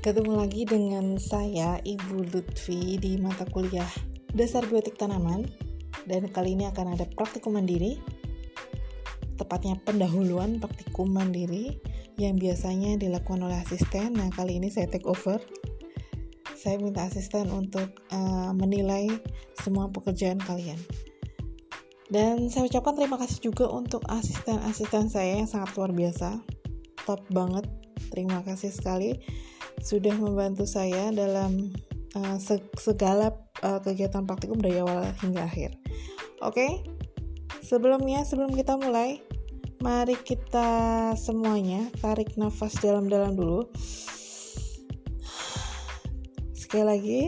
Ketemu lagi dengan saya Ibu Lutfi di mata kuliah Dasar Biotik Tanaman dan kali ini akan ada praktikum mandiri tepatnya pendahuluan praktikum mandiri yang biasanya dilakukan oleh asisten. Nah, kali ini saya take over. Saya minta asisten untuk uh, menilai semua pekerjaan kalian. Dan saya ucapkan terima kasih juga untuk asisten-asisten saya yang sangat luar biasa. Top banget Terima kasih sekali sudah membantu saya dalam uh, segala uh, kegiatan praktikum dari awal hingga akhir. Oke, okay? sebelumnya sebelum kita mulai, mari kita semuanya tarik nafas dalam-dalam dulu. Sekali lagi,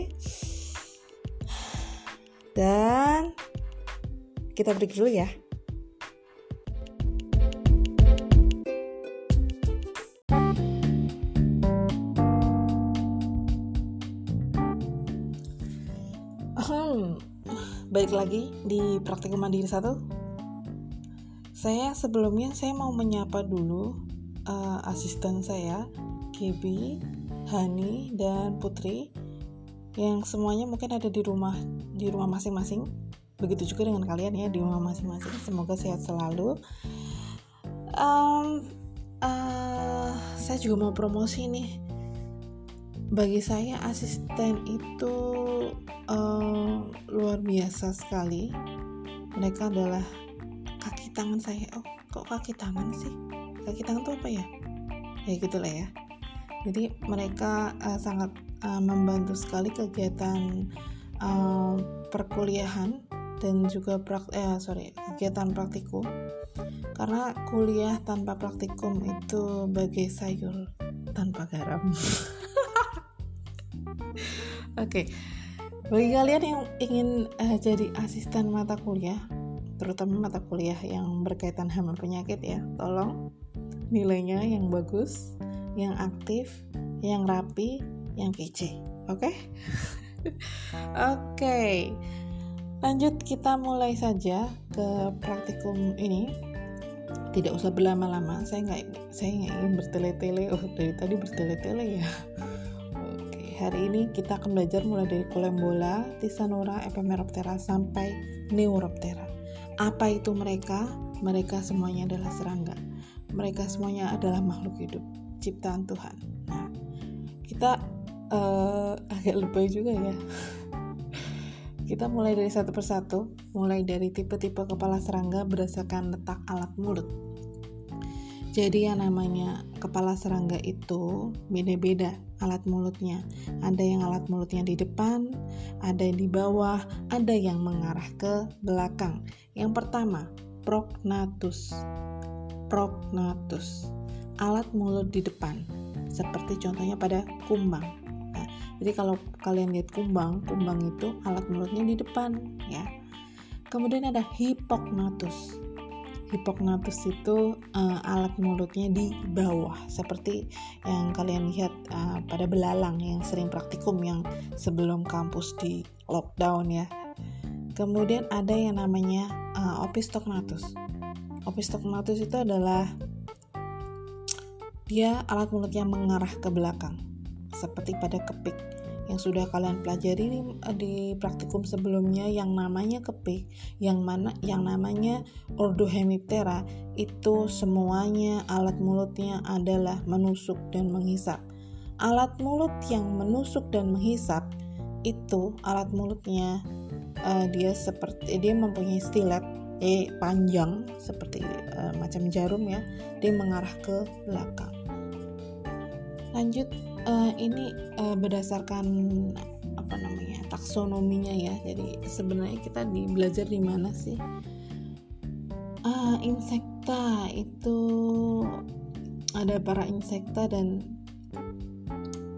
dan kita break dulu ya. Balik lagi di praktikum mandiri satu. Saya sebelumnya saya mau menyapa dulu uh, asisten saya Gibi, Hani dan Putri yang semuanya mungkin ada di rumah di rumah masing-masing. Begitu juga dengan kalian ya di rumah masing-masing. Semoga sehat selalu. Um, uh, saya juga mau promosi nih bagi saya asisten itu uh, luar biasa sekali. Mereka adalah kaki tangan saya. Oh kok kaki tangan sih? Kaki tangan itu apa ya? Ya gitulah ya. Jadi mereka uh, sangat uh, membantu sekali kegiatan uh, perkuliahan dan juga prak eh, sorry kegiatan praktikum. Karena kuliah tanpa praktikum itu bagai sayur tanpa garam Oke, okay. bagi kalian yang ingin uh, jadi asisten mata kuliah, terutama mata kuliah yang berkaitan sama penyakit ya, tolong nilainya yang bagus, yang aktif, yang rapi, yang kece. Oke? Okay? Oke. okay. Lanjut kita mulai saja ke praktikum ini. Tidak usah berlama-lama. Saya nggak saya nggak ingin bertele-tele. Oh dari tadi bertele-tele ya hari ini kita akan belajar mulai dari Kulembola, Tisanora, Epimeroptera sampai Neuroptera. Apa itu mereka? Mereka semuanya adalah serangga. Mereka semuanya adalah makhluk hidup, ciptaan Tuhan. Nah, kita uh, agak lebay juga ya. kita mulai dari satu persatu, mulai dari tipe-tipe kepala serangga berdasarkan letak alat mulut. Jadi yang namanya kepala serangga itu beda-beda alat mulutnya. Ada yang alat mulutnya di depan, ada yang di bawah, ada yang mengarah ke belakang. Yang pertama, prognatus. Prognatus. Alat mulut di depan. Seperti contohnya pada kumbang. Nah, jadi kalau kalian lihat kumbang, kumbang itu alat mulutnya di depan ya. Kemudian ada hipognatus hipognatus itu uh, alat mulutnya di bawah. Seperti yang kalian lihat uh, pada belalang yang sering praktikum yang sebelum kampus di lockdown ya. Kemudian ada yang namanya uh, opistognatus opistognatus itu adalah dia alat mulut yang mengarah ke belakang seperti pada kepik yang sudah kalian pelajari di, di praktikum sebelumnya yang namanya kepik, yang mana yang namanya ordohemiptera itu semuanya alat mulutnya adalah menusuk dan menghisap. Alat mulut yang menusuk dan menghisap itu alat mulutnya uh, dia seperti dia mempunyai stilet eh panjang seperti uh, macam jarum ya dia mengarah ke belakang lanjut uh, ini uh, berdasarkan apa namanya taksonominya ya. Jadi sebenarnya kita di belajar di mana sih? Uh, insekta itu ada para insekta dan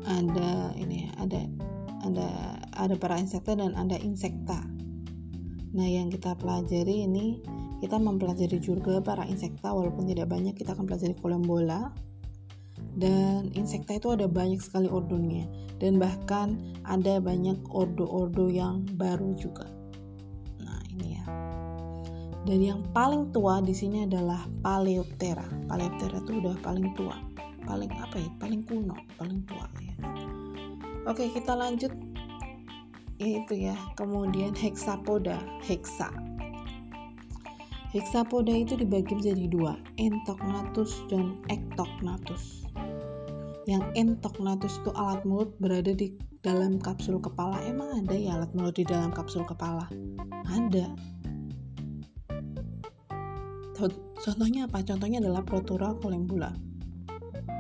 ada ini ada ada ada para insekta dan ada insekta. Nah yang kita pelajari ini kita mempelajari juga para insekta. Walaupun tidak banyak kita akan pelajari kolembola dan insekta itu ada banyak sekali ordonya dan bahkan ada banyak ordo-ordo yang baru juga. Nah, ini ya. Dan yang paling tua di sini adalah Paleoptera. Paleoptera itu udah paling tua. paling apa ya paling kuno paling tua ya oke kita lanjut itu ya kemudian hexapoda hexa hexapoda itu dibagi menjadi dua entognatus dan ectognatus yang entognatus itu alat mulut berada di dalam kapsul kepala. Emang ada ya alat mulut di dalam kapsul kepala? Ada. Contohnya apa? Contohnya adalah protura colembula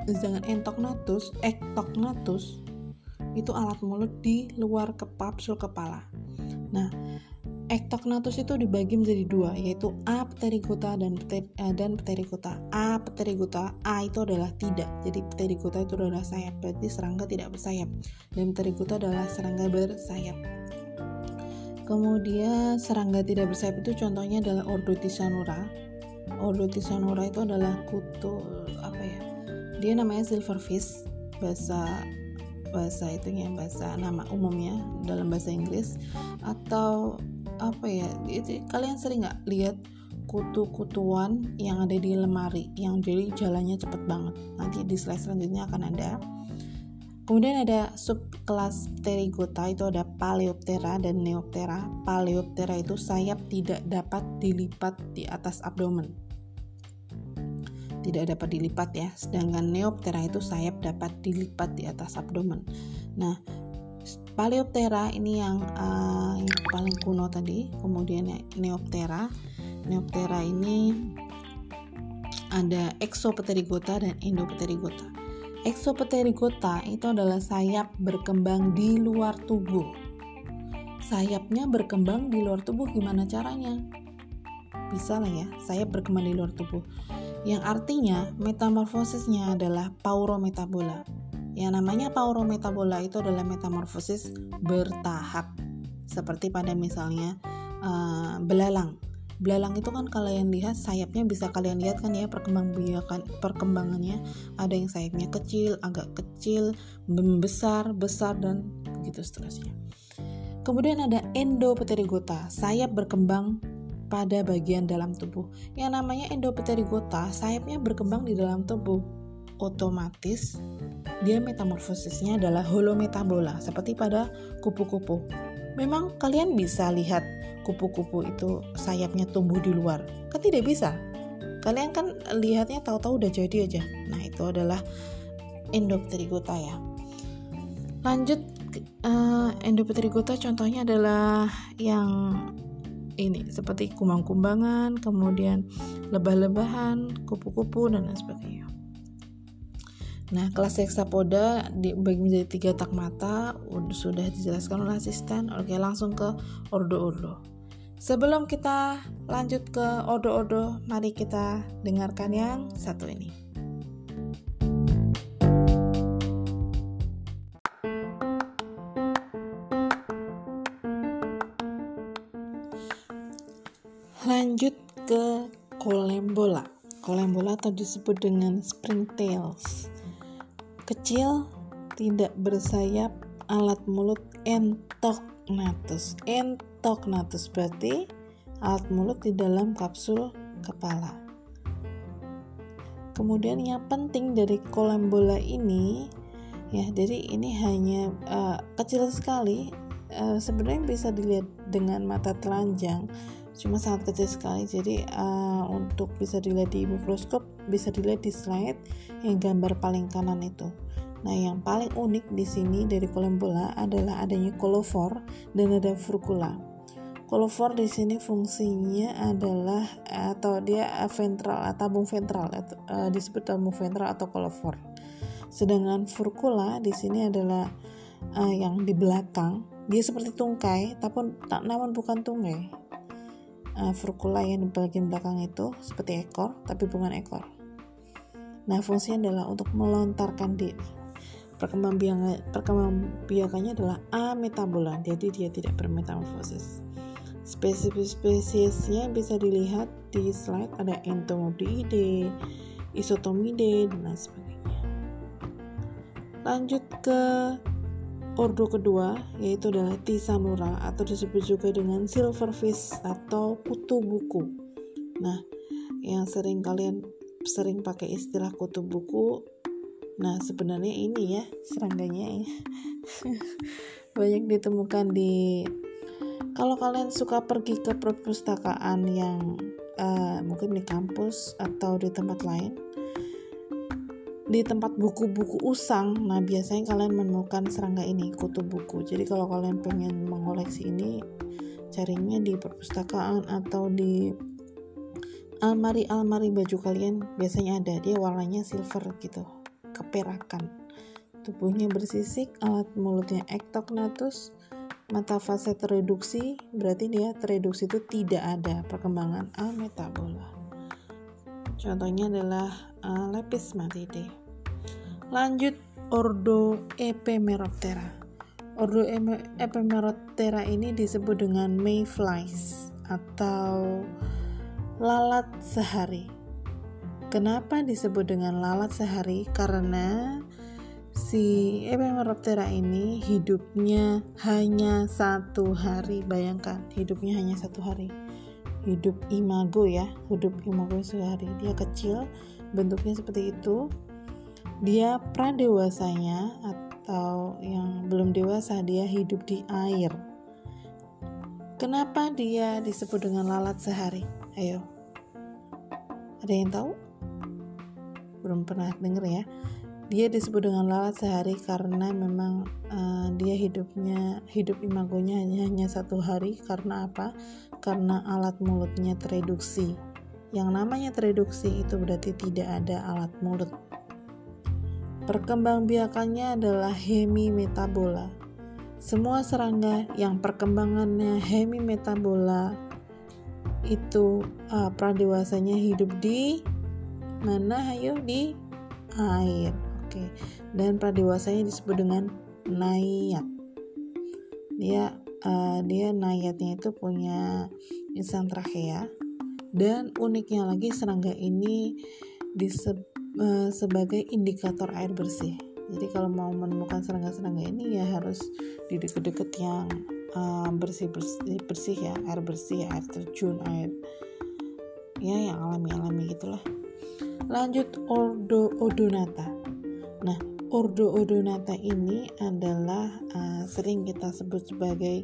sedangkan entognatus ectognatus itu alat mulut di luar kapsul kepala. Nah Ektognatus itu dibagi menjadi dua, yaitu A pterigota dan pter, uh, dan pterigota. A pterigota, A itu adalah tidak, jadi pterigota itu adalah sayap, berarti serangga tidak bersayap, dan pterigota adalah serangga bersayap. Kemudian serangga tidak bersayap itu contohnya adalah Ordotisanura. Ordotisanura itu adalah kutu apa ya? Dia namanya silverfish bahasa bahasa itunya bahasa nama umumnya dalam bahasa Inggris atau apa ya itu kalian sering nggak lihat kutu-kutuan yang ada di lemari yang jadi jalannya cepet banget? Nanti di slide selanjutnya akan ada. Kemudian ada subkelas pterigota itu ada Paleoptera dan Neoptera. Paleoptera itu sayap tidak dapat dilipat di atas abdomen. Tidak dapat dilipat ya sedangkan Neoptera itu sayap dapat dilipat di atas abdomen. Nah Paleoptera ini yang, uh, yang paling kuno tadi, kemudian Neoptera. Neoptera ini ada Exopterygota dan Endopterygota. Exopterygota itu adalah sayap berkembang di luar tubuh. Sayapnya berkembang di luar tubuh gimana caranya? Bisa lah ya, sayap berkembang di luar tubuh. Yang artinya metamorfosisnya adalah paurometabola yang namanya paurometabola itu adalah metamorfosis bertahap. Seperti pada misalnya uh, belalang. Belalang itu kan kalian lihat sayapnya bisa kalian lihat kan ya perkembangan perkembangannya ada yang sayapnya kecil, agak kecil, membesar, besar dan begitu seterusnya. Kemudian ada endopterygota, sayap berkembang pada bagian dalam tubuh. Yang namanya endopterygota, sayapnya berkembang di dalam tubuh. Otomatis dia metamorfosisnya adalah holometabola seperti pada kupu-kupu. Memang kalian bisa lihat kupu-kupu itu sayapnya tumbuh di luar? Kan tidak bisa. Kalian kan lihatnya tahu-tahu udah jadi aja. Nah, itu adalah endopterygota ya. Lanjut uh, contohnya adalah yang ini seperti kumbang-kumbangan, kemudian lebah-lebahan, kupu-kupu dan lain sebagainya. Nah, kelas hexapoda dibagi menjadi tiga tak mata sudah dijelaskan oleh asisten. Oke, langsung ke ordo-ordo. Sebelum kita lanjut ke ordo-ordo, mari kita dengarkan yang satu ini. Lanjut ke kolembola. Kolembola atau disebut dengan springtails kecil, tidak bersayap, alat mulut entognatus. Entognatus berarti alat mulut di dalam kapsul kepala. Kemudian yang penting dari kolam bola ini ya, jadi ini hanya uh, kecil sekali. Uh, sebenarnya bisa dilihat dengan mata telanjang cuma sangat kecil sekali. Jadi uh, untuk bisa dilihat di mikroskop bisa dilihat di slide yang gambar paling kanan itu. Nah yang paling unik di sini dari kolam bola adalah adanya kolofor dan ada furcula kolofor di sini fungsinya adalah atau dia ventral tabung ventral disebut tabung ventral atau kolofor. Sedangkan furcula di sini adalah uh, yang di belakang. Dia seperti tungkai tapi namun bukan tungkai uh, furcula yang di bagian belakang itu seperti ekor tapi bukan ekor. Nah, fungsinya adalah untuk melontarkan di perkembangbiakannya adalah ametabola, jadi dia tidak bermetamorfosis. Spesies-spesiesnya bisa dilihat di slide ada entomopodidae, isotomide, dan lain sebagainya. Lanjut ke Ordo kedua yaitu adalah Tisanura atau disebut juga dengan silverfish atau kutu buku. Nah, yang sering kalian sering pakai istilah kutu buku Nah, sebenarnya ini ya serangganya ya. Banyak ditemukan di kalau kalian suka pergi ke perpustakaan yang uh, mungkin di kampus atau di tempat lain di tempat buku-buku usang. Nah biasanya kalian menemukan serangga ini kutu buku. Jadi kalau kalian pengen mengoleksi ini carinya di perpustakaan atau di almari-almari baju kalian biasanya ada. Dia warnanya silver gitu keperakan. Tubuhnya bersisik alat mulutnya ektognatus mata fase tereduksi berarti dia tereduksi itu tidak ada perkembangan ametabola contohnya adalah uh, lepis matide. Lanjut ordo Epemeroptera. Ordo Epemeroptera ini disebut dengan mayflies atau lalat sehari. Kenapa disebut dengan lalat sehari? Karena si Epemeroptera ini hidupnya hanya satu hari. Bayangkan, hidupnya hanya satu hari. Hidup imago ya, hidup imago sehari. Dia kecil, bentuknya seperti itu. Dia pradewasanya atau yang belum dewasa dia hidup di air. Kenapa dia disebut dengan lalat sehari? Ayo. Ada yang tahu? Belum pernah denger ya. Dia disebut dengan lalat sehari karena memang uh, dia hidupnya hidup imagonya hanya hanya satu hari. Karena apa karena alat mulutnya tereduksi yang namanya tereduksi itu berarti tidak ada alat mulut. Perkembangbiakannya adalah hemimetabola. Semua serangga yang perkembangannya hemimetabola itu uh, pradewasanya hidup di mana? Ayo di air. Oke. Dan pradewasanya disebut dengan nayat. Dia uh, dia nayatnya itu punya insang trachea dan uniknya lagi serangga ini disebut uh, sebagai indikator air bersih. Jadi kalau mau menemukan serangga-serangga ini ya harus di deket-deket yang uh, bersih bersih bersih ya air bersih air terjun air ya yang alami-alami gitulah. Lanjut Ordo Odonata. Nah Ordo Odonata ini adalah uh, sering kita sebut sebagai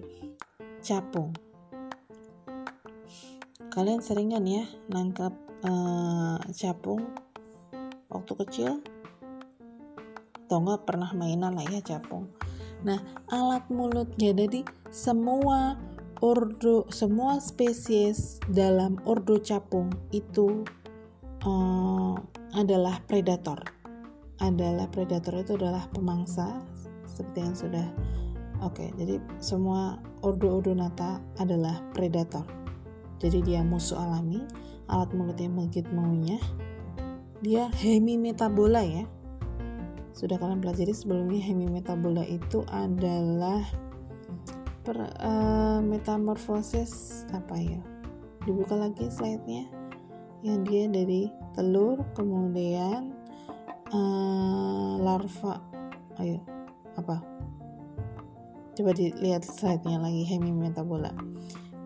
capung. Kalian sering kan ya nangkap uh, capung waktu kecil? Atau pernah mainan lah ya capung. Nah alat mulutnya. Jadi semua ordo semua spesies dalam ordo capung itu uh, adalah predator adalah predator itu adalah pemangsa seperti yang sudah oke okay, jadi semua ordo odonata adalah predator. Jadi dia musuh alami alat mulutnya menggigit mengunyah dia hemimetabola ya. Sudah kalian pelajari sebelumnya hemimetabola itu adalah per, uh, metamorfosis apa ya dibuka lagi slide-nya yang dia dari telur kemudian uh, larva ayo apa coba dilihat slide-nya lagi hemimetabola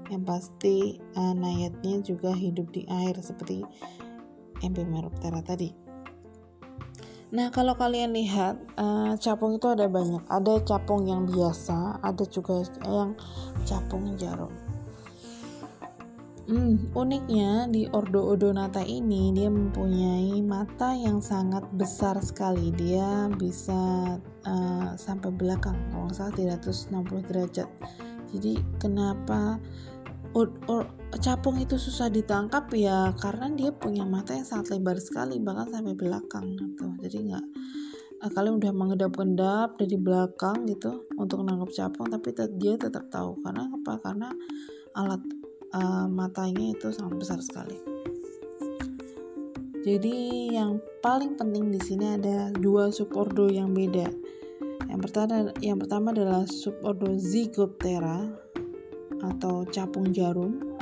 yang pasti uh, nayatnya juga hidup di air seperti Empimeroptera tadi. Nah, kalau kalian lihat uh, capung itu ada banyak. Ada capung yang biasa, ada juga yang capung jarum. Hmm, uniknya di Ordo Odonata ini dia mempunyai mata yang sangat besar sekali. Dia bisa uh, sampai belakang, kalau nggak salah 360 derajat. Jadi kenapa or, or, capung itu susah ditangkap ya karena dia punya mata yang sangat lebar sekali bahkan sampai belakang gitu jadi nggak uh, kalian udah mengedap-gedap dari belakang gitu untuk menangkap capung tapi dia tetap tahu karena apa karena alat uh, matanya itu sangat besar sekali jadi yang paling penting di sini ada dua subordo yang beda yang pertama yang pertama adalah subordo Zygoptera atau capung jarum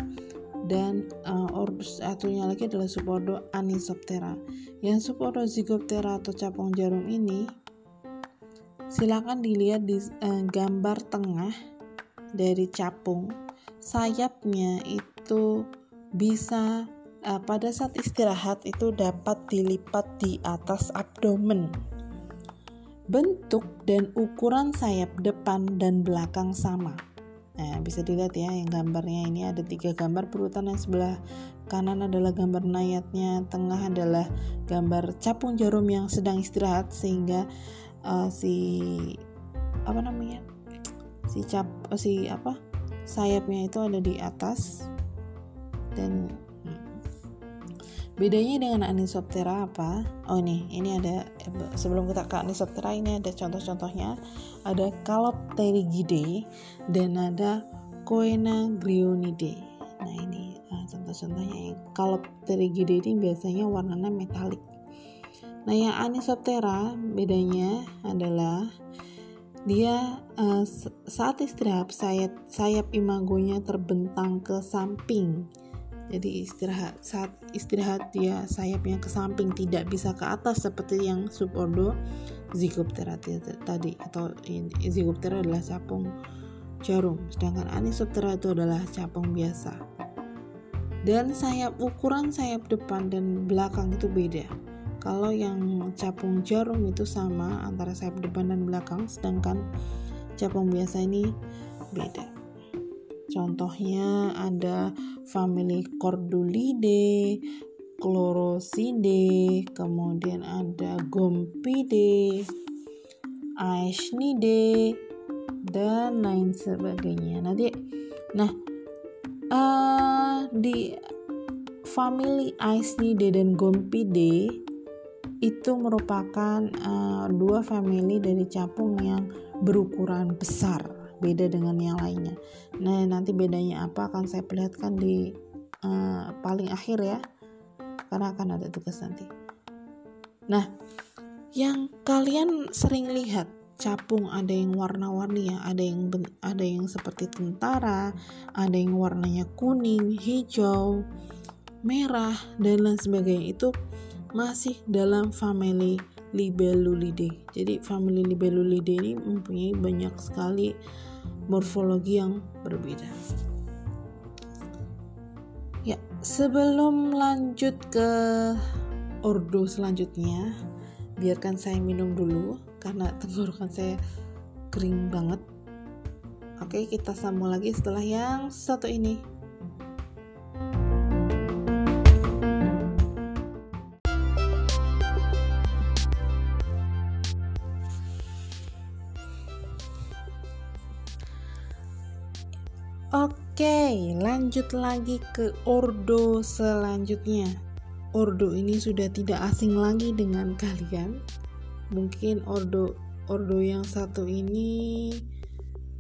dan uh, ordus satunya lagi adalah subordo Anisoptera. Yang subordo Zygoptera atau capung jarum ini silakan dilihat di uh, gambar tengah dari capung. Sayapnya itu bisa uh, pada saat istirahat itu dapat dilipat di atas abdomen. bentuk dan ukuran sayap depan dan belakang sama. Nah, bisa dilihat ya yang gambarnya ini ada tiga gambar berurutan yang sebelah kanan adalah gambar nayatnya, tengah adalah gambar capung jarum yang sedang istirahat sehingga uh, si apa namanya si cap si apa sayapnya itu ada di atas dan bedanya dengan anisoptera apa? Oh nih ini ada sebelum kita ke anisoptera ini ada contoh-contohnya. Ada Calopterigidae dan ada Coenagrionidae nah ini uh, contoh-contohnya. Calopterigidae ini biasanya warnanya metalik. Nah yang anisoptera bedanya adalah dia uh, saat istirahat sayap sayap imagonya terbentang ke samping. Jadi istirahat saat istirahat dia sayapnya ke samping tidak bisa ke atas seperti yang subordo Zygoptera tadi atau Zygoptera adalah capung jarum sedangkan Anisoptera itu adalah capung biasa. Dan sayap ukuran sayap depan dan belakang itu beda kalau yang capung jarum itu sama antara sayap depan dan belakang sedangkan capung biasa ini beda Contohnya ada family Cordulidae, Chlorosidae, kemudian ada Gompidae, Aeshnidae, dan lain sebagainya. Nanti, nah uh, di family Aeshnidae dan Gompidae itu merupakan uh, dua family dari capung yang berukuran besar beda dengan yang lainnya. Nah, nanti bedanya apa akan saya perlihatkan di uh, paling akhir ya, karena akan ada tugas nanti. Nah, yang kalian sering lihat capung ada yang warna-warni ya, ada yang ada yang seperti tentara, ada yang warnanya kuning, hijau, merah dan lain sebagainya itu masih dalam family Libellulidae. Jadi family Libellulidae ini mempunyai banyak sekali morfologi yang berbeda. Ya, sebelum lanjut ke ordo selanjutnya, biarkan saya minum dulu karena tenggorokan saya kering banget. Oke, kita sambung lagi setelah yang satu ini. Oke, lanjut lagi ke ordo selanjutnya. Ordo ini sudah tidak asing lagi dengan kalian. Mungkin ordo ordo yang satu ini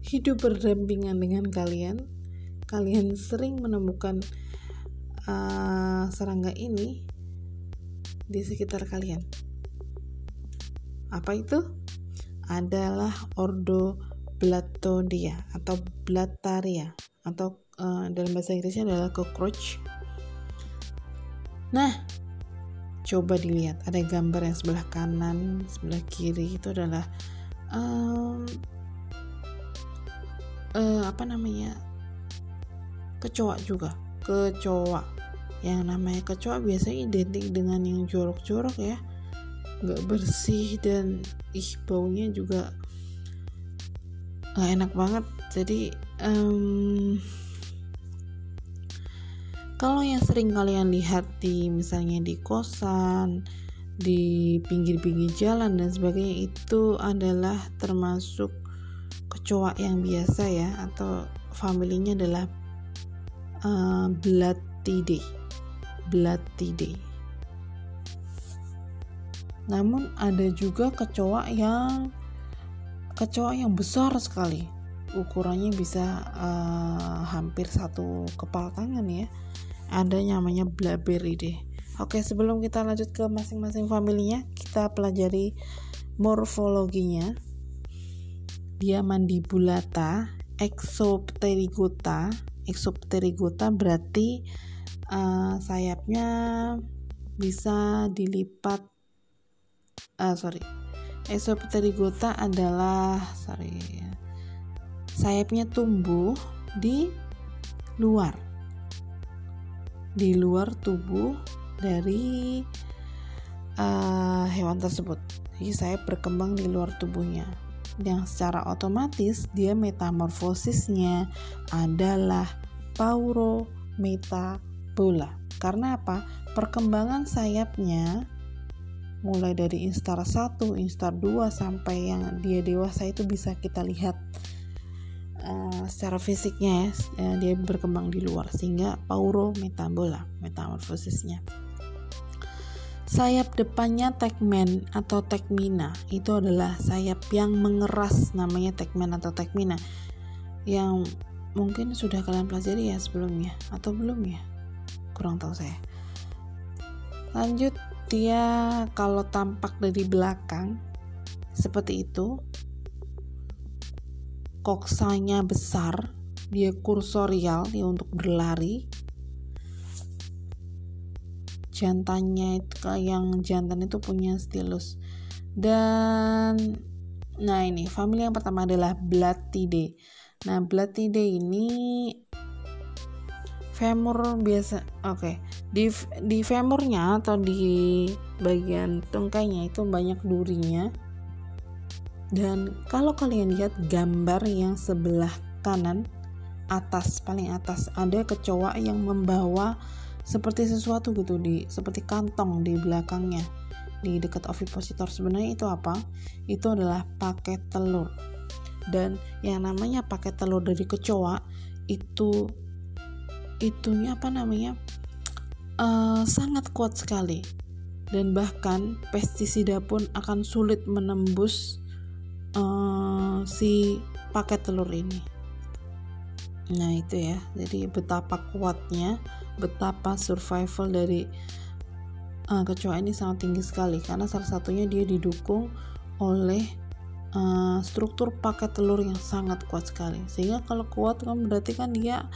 hidup berdampingan dengan kalian. Kalian sering menemukan uh, serangga ini di sekitar kalian. Apa itu? Adalah ordo Blatodia atau Blataria atau uh, dalam bahasa Inggrisnya adalah cockroach. Nah, coba dilihat ada gambar yang sebelah kanan, sebelah kiri itu adalah um, uh, apa namanya kecoa juga, kecoa. Yang namanya kecoa biasanya identik dengan yang jorok-jorok ya, nggak bersih dan ih baunya juga nggak enak banget. Jadi um, kalau yang sering kalian lihat di misalnya di kosan di pinggir-pinggir jalan dan sebagainya itu adalah termasuk kecoa yang biasa ya atau familinya adalah uh, Blatidae Blatidae namun ada juga kecoa yang kecoa yang besar sekali. Ukurannya bisa uh, hampir satu kepala tangan ya. Ada namanya Blaberidae oke sebelum kita lanjut ke masing-masing familinya kita pelajari morfologinya. Dia mandibulata exopterygota. Exopterygota berarti uh, sayapnya bisa dilipat uh, sorry Esopterygota adalah sorry sayapnya tumbuh di luar di luar tubuh dari uh, hewan tersebut. Jadi sayap berkembang di luar tubuhnya. Yang secara otomatis dia metamorfosisnya adalah paurometabola. Karena apa? Perkembangan sayapnya mulai dari instar 1, instar 2 sampai yang dia dewasa itu bisa kita lihat uh, secara fisiknya ya, dia berkembang di luar sehingga paurometabola metamorfosisnya. Sayap depannya tegmen atau tegmina itu adalah sayap yang mengeras namanya tegmen atau tegmina yang mungkin sudah kalian pelajari ya sebelumnya atau belum ya? Kurang tahu saya. Lanjut dia kalau tampak dari belakang seperti itu. Koksanya besar dia kursorial dia untuk berlari. Jantannya itu yang jantan itu punya stilus. Dan nah ini famili yang pertama adalah Blattidae nah Blattidae ini femur biasa oke. Okay. di di femurnya atau di bagian tungkainya itu banyak durinya. Dan kalau kalian lihat gambar yang sebelah kanan atas paling atas ada kecoa yang membawa seperti sesuatu gitu di seperti kantong di belakangnya di dekat ovipositor. Sebenarnya itu apa? Itu adalah paket telur. Dan yang namanya paket telur dari kecoa itu itunya apa namanya uh, sangat kuat sekali. Dan bahkan pestisida pun akan sulit menembus uh, si paket telur ini. Nah itu ya. Jadi betapa kuatnya betapa survival dari uh, kecoa ini sangat tinggi sekali. Karena salah satunya dia didukung oleh uh, struktur paket telur yang sangat kuat sekali. Sehingga kalau kuat kan berarti kan dia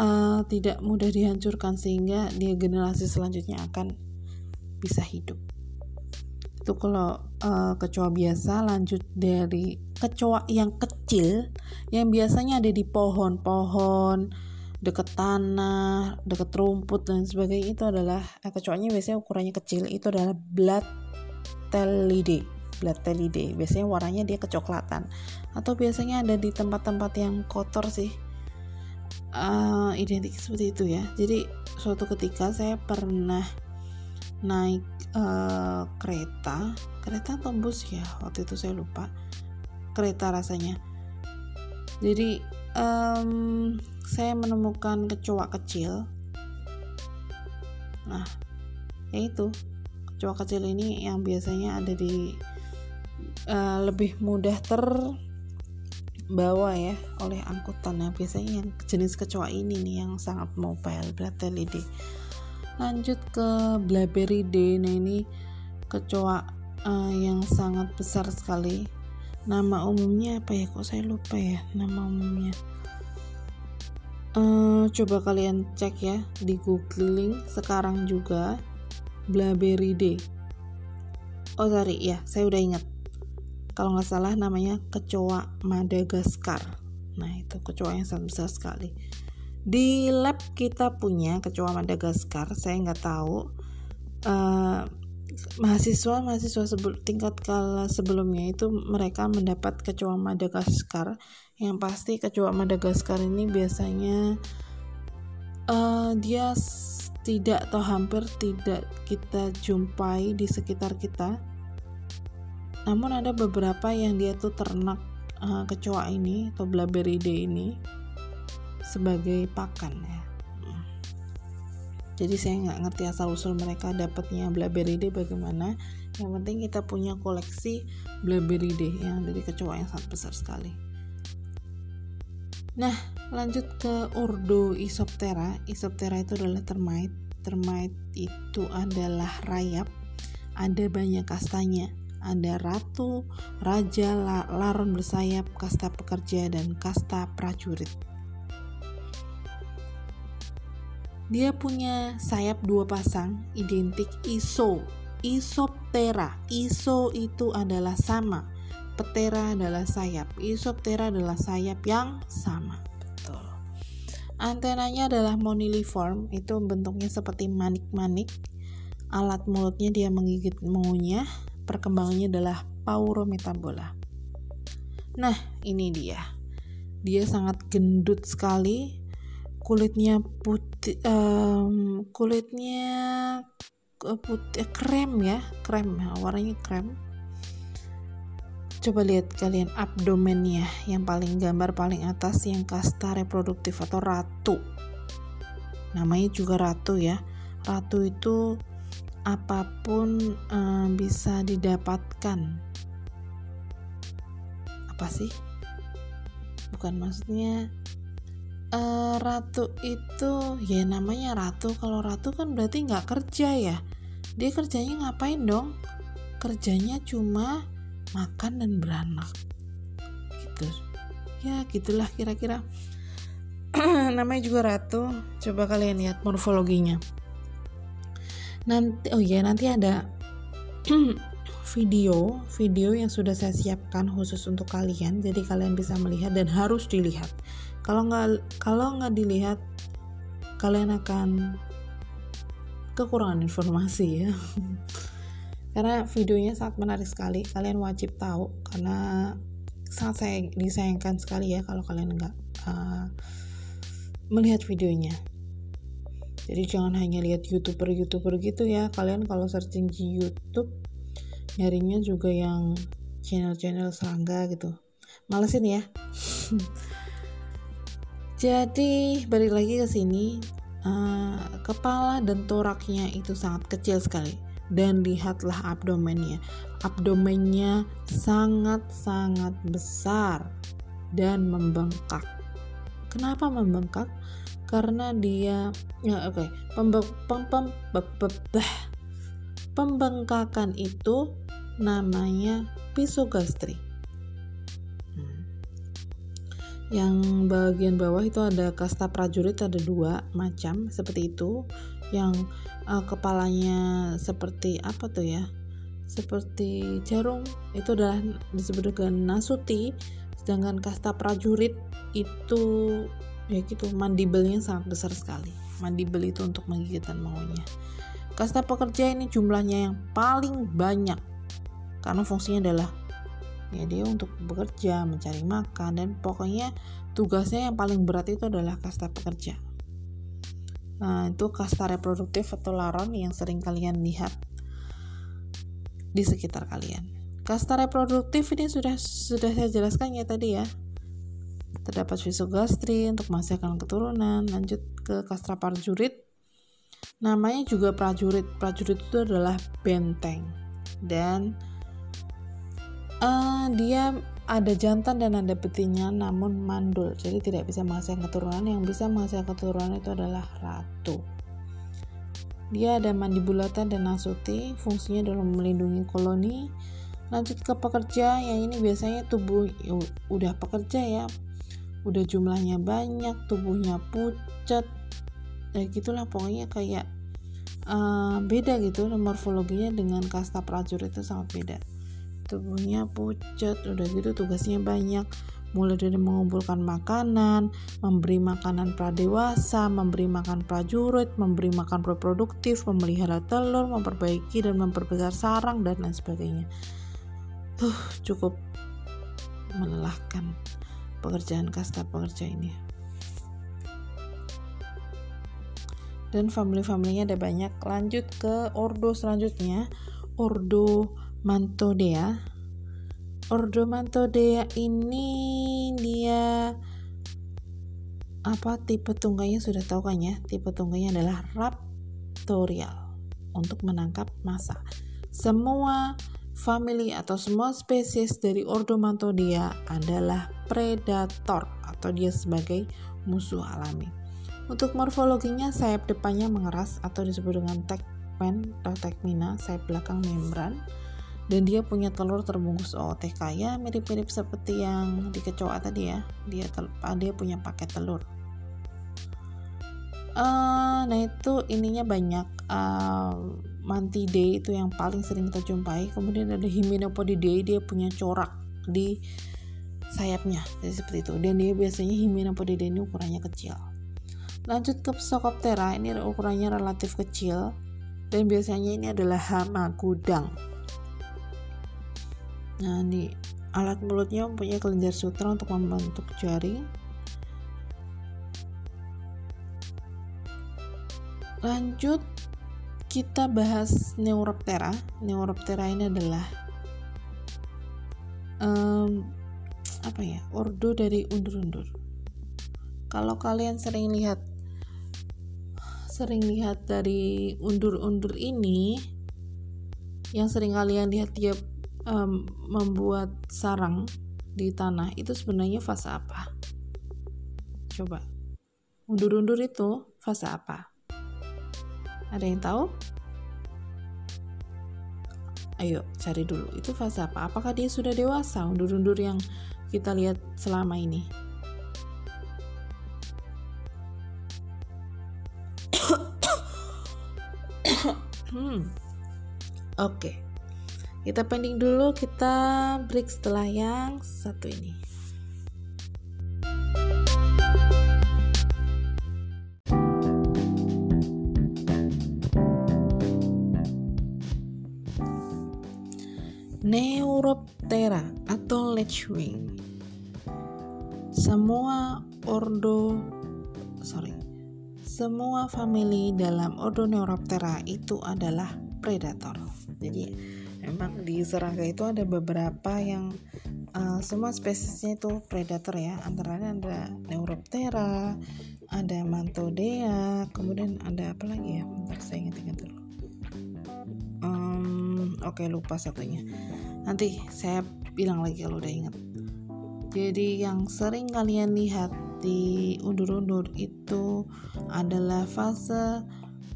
uh, tidak mudah dihancurkan sehingga dia generasi selanjutnya akan bisa hidup. Itu kalau uh, kecoa biasa lanjut dari kecoa yang kecil yang biasanya ada di pohon-pohon deket tanah, deket rumput dan sebagainya itu adalah eh, kecoanya biasanya ukurannya kecil itu adalah blood telide. Blood telide. Biasanya warnanya dia kecoklatan. Atau biasanya ada di tempat-tempat yang kotor sih uh, identik seperti itu ya. Jadi suatu ketika saya pernah naik uh, kereta kereta atau bus ya waktu itu saya lupa kereta rasanya. Jadi um, saya menemukan kecoa kecil. Nah yaitu kecoa kecil ini yang biasanya ada di uh, lebih mudah terbawa ya oleh angkutan. Nah biasanya yang jenis kecoa ini nih yang sangat mobile Bratelidae lanjut ke Blaberidae nah ini kecoa uh, yang sangat besar sekali. Nama umumnya apa ya? Kok saya lupa ya nama umumnya. Uh, coba kalian cek ya di googling sekarang juga Blaberidae oh sorry. Ya saya udah ingat kalau nggak salah namanya kecoa Madagaskar. Nah itu kecoa yang sangat besar sekali. Di lab kita punya kecoa Madagaskar saya nggak tahu uh, mahasiswa mahasiswa tingkat kala sebelumnya itu mereka mendapat kecoa Madagaskar. Yang pasti kecoa Madagaskar ini biasanya uh, dia tidak atau hampir tidak kita jumpai di sekitar kita namun ada beberapa yang dia tuh ternak uh, kecoa ini atau Blaberidae ini sebagai pakan ya jadi saya nggak ngerti asal usul mereka dapatnya Blaberidae bagaimana yang penting kita punya koleksi Blaberidae yang dari kecoa yang sangat besar sekali Nah, lanjut ke ordo Isoptera. Isoptera itu adalah termite. Termite itu adalah rayap. Ada banyak kastanya. Ada ratu, raja, laron bersayap, kasta pekerja, dan kasta prajurit. Dia punya sayap dua pasang, identik iso. Isoptera. Iso itu adalah sama Ptera adalah sayap, Isoptera adalah sayap yang sama. Betul. Antenanya adalah moniliform, itu bentuknya seperti manik-manik. alat mulutnya dia menggigit mengunyah perkembangannya adalah paurometabola nah ini dia. Dia sangat gendut sekali. Kulitnya putih um, kulitnya eh, putih krem ya krem warnanya krem. Coba lihat kalian abdomennya yang paling gambar paling atas yang kasta reproduktif atau ratu. Namanya juga ratu ya. Ratu itu apa pun um, bisa didapatkan. Apa sih? Bukan maksudnya uh, ratu itu ya namanya ratu. Kalau ratu kan berarti nggak kerja ya. Dia kerjanya ngapain dong? Kerjanya cuma makan dan beranak. Gitu. Ya gitulah kira-kira. Namanya juga ratu. Coba kalian lihat morfologinya nanti oh ya nanti ada video video yang sudah saya siapkan khusus untuk kalian jadi kalian bisa melihat dan harus dilihat. Kalau nggak kalau nggak dilihat kalian akan kekurangan informasi ya. Karena videonya sangat menarik sekali kalian wajib tahu karena sangat saya disayangkan sekali ya kalau kalian nggak uh, melihat videonya jadi jangan hanya lihat youtuber youtuber gitu ya kalian kalau searching di YouTube nyarinya juga yang channel-channel serangga gitu malesin ya jadi balik lagi ke sini uh, kepala dan toraknya itu sangat kecil sekali dan lihatlah abdomennya. Abdomennya sangat-sangat besar dan membengkak. Kenapa membengkak? Karena dia ya oke, okay, pembengkakan itu namanya pisogastri. Hmm. Yang bagian bawah itu ada kasta prajurit ada dua macam seperti itu. Yang uh, kepalanya seperti apa tuh ya seperti jarum itu adalah disebut dengan nasuti sedangkan kasta prajurit itu ya gitu mandibelnya sangat besar sekali mandibel itu untuk menggigit dan maunya kasta pekerja ini jumlahnya yang paling banyak karena fungsinya adalah ya dia untuk bekerja mencari makan dan pokoknya tugasnya yang paling berat itu adalah kasta pekerja Nah, itu kasta reproduktif atau laron yang sering kalian lihat di sekitar kalian. Kasta reproduktif ini sudah sudah saya jelaskan ya tadi ya. Terdapat fisogastri untuk menghasilkan keturunan. Lanjut ke kasta prajurit. Namanya juga prajurit. Prajurit itu adalah benteng. Dan uh, dia ada jantan dan ada betina namun mandul. Jadi tidak bisa menghasilkan keturunan. Yang bisa menghasilkan keturunan itu adalah ratu. Dia ada mandibulata dan nasuti. Fungsinya dalam melindungi koloni. Lanjut ke pekerja. Yang ini biasanya tubuh ya, udah pekerja ya udah jumlahnya banyak tubuhnya pucat. Ya gitulah pokoknya kayak uh, beda gitu morfologinya dengan kasta prajurit itu sangat beda. Tubuhnya pucat udah gitu tugasnya banyak. Mulai dari mengumpulkan makanan, memberi makanan pradewasa, memberi makan prajurit, memberi makan reproduktif, memelihara telur, memperbaiki dan memperbesar sarang dan lain sebagainya. Tuh, cukup melelahkan pekerjaan kasta pekerja ini. Dan family-familynya ada banyak. Lanjut ke ordo selanjutnya, ordo Mantodea Ordo Mantodea ini dia apa tipe tungganya sudah tahu kan ya tipe tungganya adalah raptorial untuk menangkap massa semua family atau semua spesies dari Ordo Mantodea adalah predator atau dia sebagai musuh alami. Untuk morfologinya sayap depannya mengeras atau disebut dengan tegmen atau tegmina sayap belakang membran dan dia punya telur terbungkus. OOTK ya mirip-mirip seperti yang di kecoa tadi ya. Dia tel ah, dia punya paket telur. Uh, nah itu ininya banyak. Uh, Mantidae itu yang paling sering kita jumpai. Kemudian ada Hymenopodidae dia punya corak di sayapnya jadi seperti itu dan dia biasanya Hymenopodidae ini ukurannya kecil lanjut ke Psocoptera ini ukurannya relatif kecil dan biasanya ini adalah hama gudang. Nah, di alat mulutnya mempunyai kelenjar sutra untuk membentuk jaring. Lanjut kita bahas Neuroptera. Neuroptera ini adalah um, apa ya ordo dari undur-undur. Kalau kalian sering lihat sering lihat dari undur-undur ini yang sering kalian lihat dia um, membuat sarang di tanah itu sebenarnya fase apa? Coba. Undur-undur itu fase apa? Ada yang tahu? Ayo cari dulu. Itu fase apa? Apakah dia sudah dewasa? Undur-undur yang kita lihat selama ini. hmm. Oke. Okay. Kita pending dulu, kita break setelah yang satu ini. Neuroptera atau lechwing. Semua ordo sorry semua famili dalam ordo Neuroptera itu adalah predator. Jadi memang di serangga itu ada beberapa yang uh, semua spesiesnya itu predator ya. Antara ada Neuroptera, ada Mantodea, kemudian ada apa lagi ya? Bentar saya ingat-ingat dulu. Um, Oke okay, lupa satunya. Nanti saya bilang lagi kalau udah ingat. Jadi yang sering kalian lihat di undur-undur itu adalah fase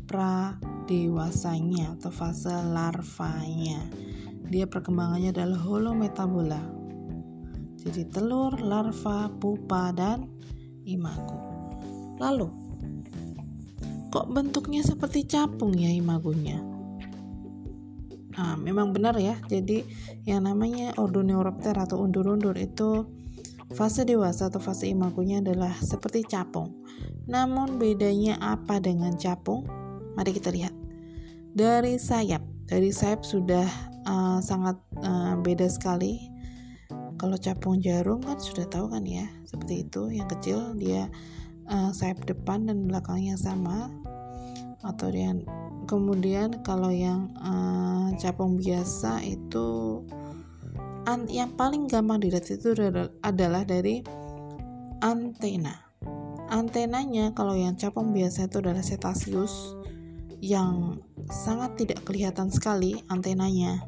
pra dewasanya atau fase larvanya. Dia perkembangannya adalah holometabola. Jadi telur, larva, pupa, dan imago. Lalu, kok bentuknya seperti capung ya imagonya? Nah, memang benar ya. Jadi yang namanya Ordoneuroptera atau undur-undur itu Fase dewasa atau fase imagonya adalah seperti capung. Namun bedanya apa dengan capung? Mari kita lihat. Dari sayap, dari sayap sudah uh, sangat uh, beda sekali. Kalau capung jarum kan sudah tahu kan ya, seperti itu. Yang kecil dia uh, sayap depan dan belakangnya sama. Atau yang kemudian kalau yang uh, capung biasa itu yang paling gampang dilihat itu adalah dari antena. Antenanya kalau yang capung biasa itu adalah cetaceus yang sangat tidak kelihatan sekali antenanya.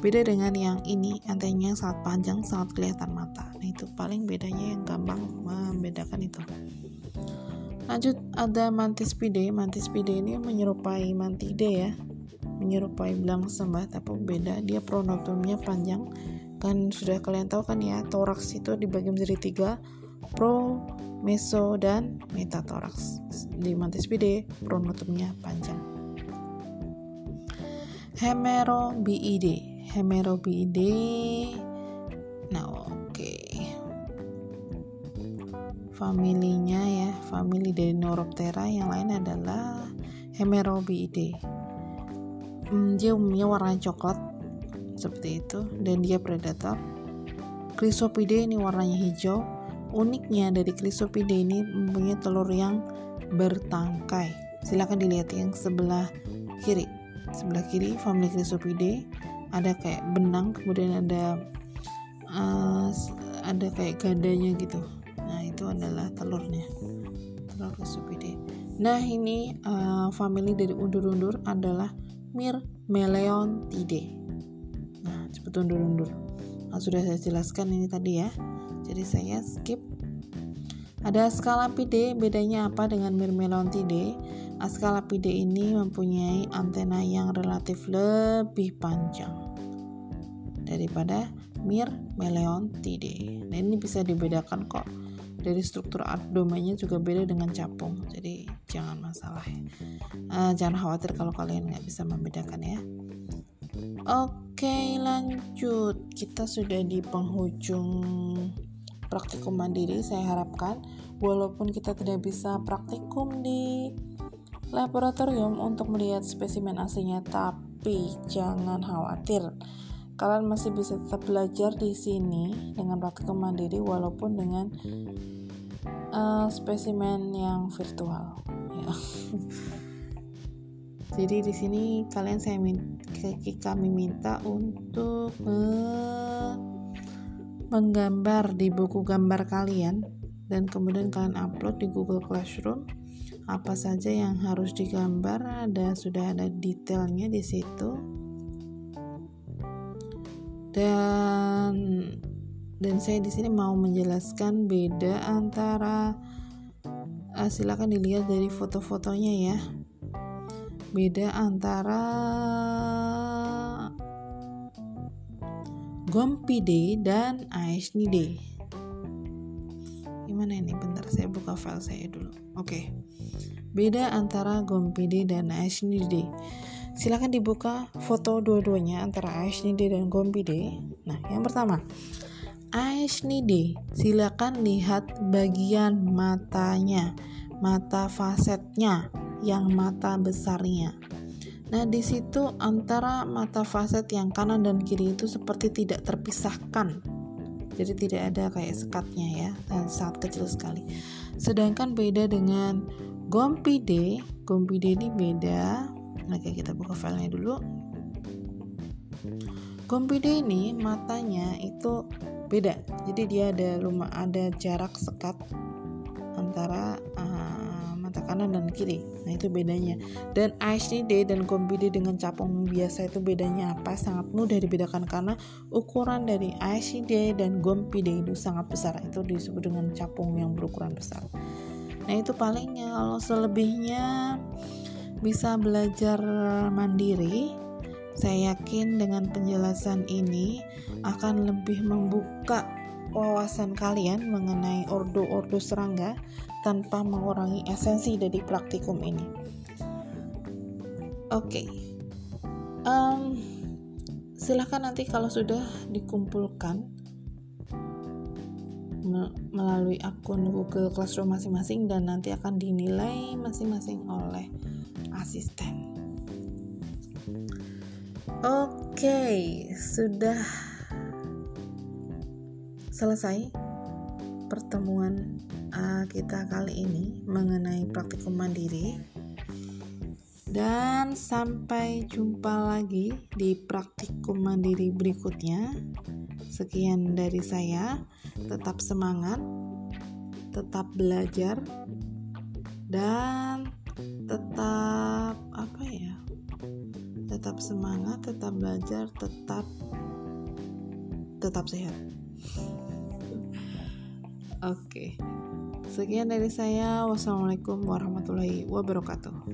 Beda dengan yang ini, antenanya sangat panjang, sangat kelihatan mata. Nah, itu paling bedanya yang gampang membedakan itu. Lanjut ada mantispide. Mantispide ini menyerupai mantide ya menyerupai belang sembah tapi beda. Dia pronotumnya panjang. Kan sudah kalian tahu kan ya toraks itu dibagi menjadi tiga. Pro meso dan metatoraks di mantispide pronotumnya panjang. Hemerobiide hemerobiide nah oke. Okay. familinya ya famili dari Neuroptera. Yang lain adalah hemerobiide hmm, dia umumnya warna coklat seperti itu dan dia predator. Chrysopide ini warnanya hijau. Uniknya dari Chrysopide ini mempunyai telur yang bertangkai. Silahkan dilihat yang sebelah kiri. Sebelah kiri family Chrysopide ada kayak benang kemudian ada uh, ada kayak gadanya gitu. Nah itu adalah telurnya. Telur Chrysopide nah ini uh, family dari undur-undur adalah Mir Meleontide. Nah, cepat undur-undur. Nah, sudah saya jelaskan ini tadi ya. Jadi saya skip. Ada Scalapide, bedanya apa dengan Myrmeleontide? Ascalapide ini mempunyai antena yang relatif lebih panjang daripada Myrmeleontide. Nah, ini bisa dibedakan kok dari struktur abdomennya juga beda dengan capung. Jadi jangan masalah. Uh, jangan khawatir kalau kalian nggak bisa membedakan ya. Oke lanjut. Kita sudah di penghujung praktikum mandiri saya harapkan. Walaupun kita tidak bisa praktikum di laboratorium untuk melihat spesimen aslinya, tapi jangan khawatir. Kalian masih bisa tetap belajar di sini dengan praktikum mandiri walaupun dengan uh, spesimen yang virtual. Ya. Jadi di sini kalian saya minta, kami minta untuk menggambar di buku gambar kalian dan kemudian kalian upload di Google Classroom apa saja yang harus digambar ada sudah ada detailnya di situ dan dan saya di sini mau menjelaskan beda antara uh, silakan dilihat dari foto-fotonya ya beda antara Gompide dan Aeshnide. Gimana ini? Bentar saya buka file saya dulu. Oke. Okay. Beda antara Gompide dan Aeshnide. Silakan dibuka foto dua-duanya antara Aeshnide dan Gompide. Nah, yang pertama, Aeshnide. Silakan lihat bagian matanya, mata fasetnya yang mata besarnya. Nah, di situ antara mata faset yang kanan dan kiri itu seperti tidak terpisahkan. Jadi tidak ada kayak sekatnya ya, dan sangat kecil sekali. Sedangkan beda dengan Gompide, Gompide ini beda. Oke, kita buka filenya dulu. Gompide ini matanya itu beda. Jadi dia ada rumah ada jarak sekat antara uh, mata kanan dan kiri. Nah, itu bedanya. Dan HD dan Gombide dengan capung biasa itu bedanya apa? Sangat mudah dibedakan karena ukuran dari HD dan Gombide itu sangat besar. Itu disebut dengan capung yang berukuran besar. Nah, itu palingnya. Kalau selebihnya bisa belajar mandiri, saya yakin dengan penjelasan ini akan lebih membuka wawasan kalian mengenai ordo-ordo serangga tanpa mengurangi esensi dari praktikum ini. Oke, okay. um, silahkan nanti kalau sudah dikumpulkan melalui akun Google Classroom masing-masing dan nanti akan dinilai masing-masing oleh asisten. Oke, okay, sudah selesai pertemuan uh, kita kali ini mengenai praktikum mandiri. Dan sampai jumpa lagi di praktikum mandiri berikutnya. Sekian dari saya. Tetap semangat tetap belajar dan tetap apa ya tetap semangat tetap belajar tetap tetap sehat Oke. Sekian dari saya. Wassalamualaikum warahmatullahi wabarakatuh.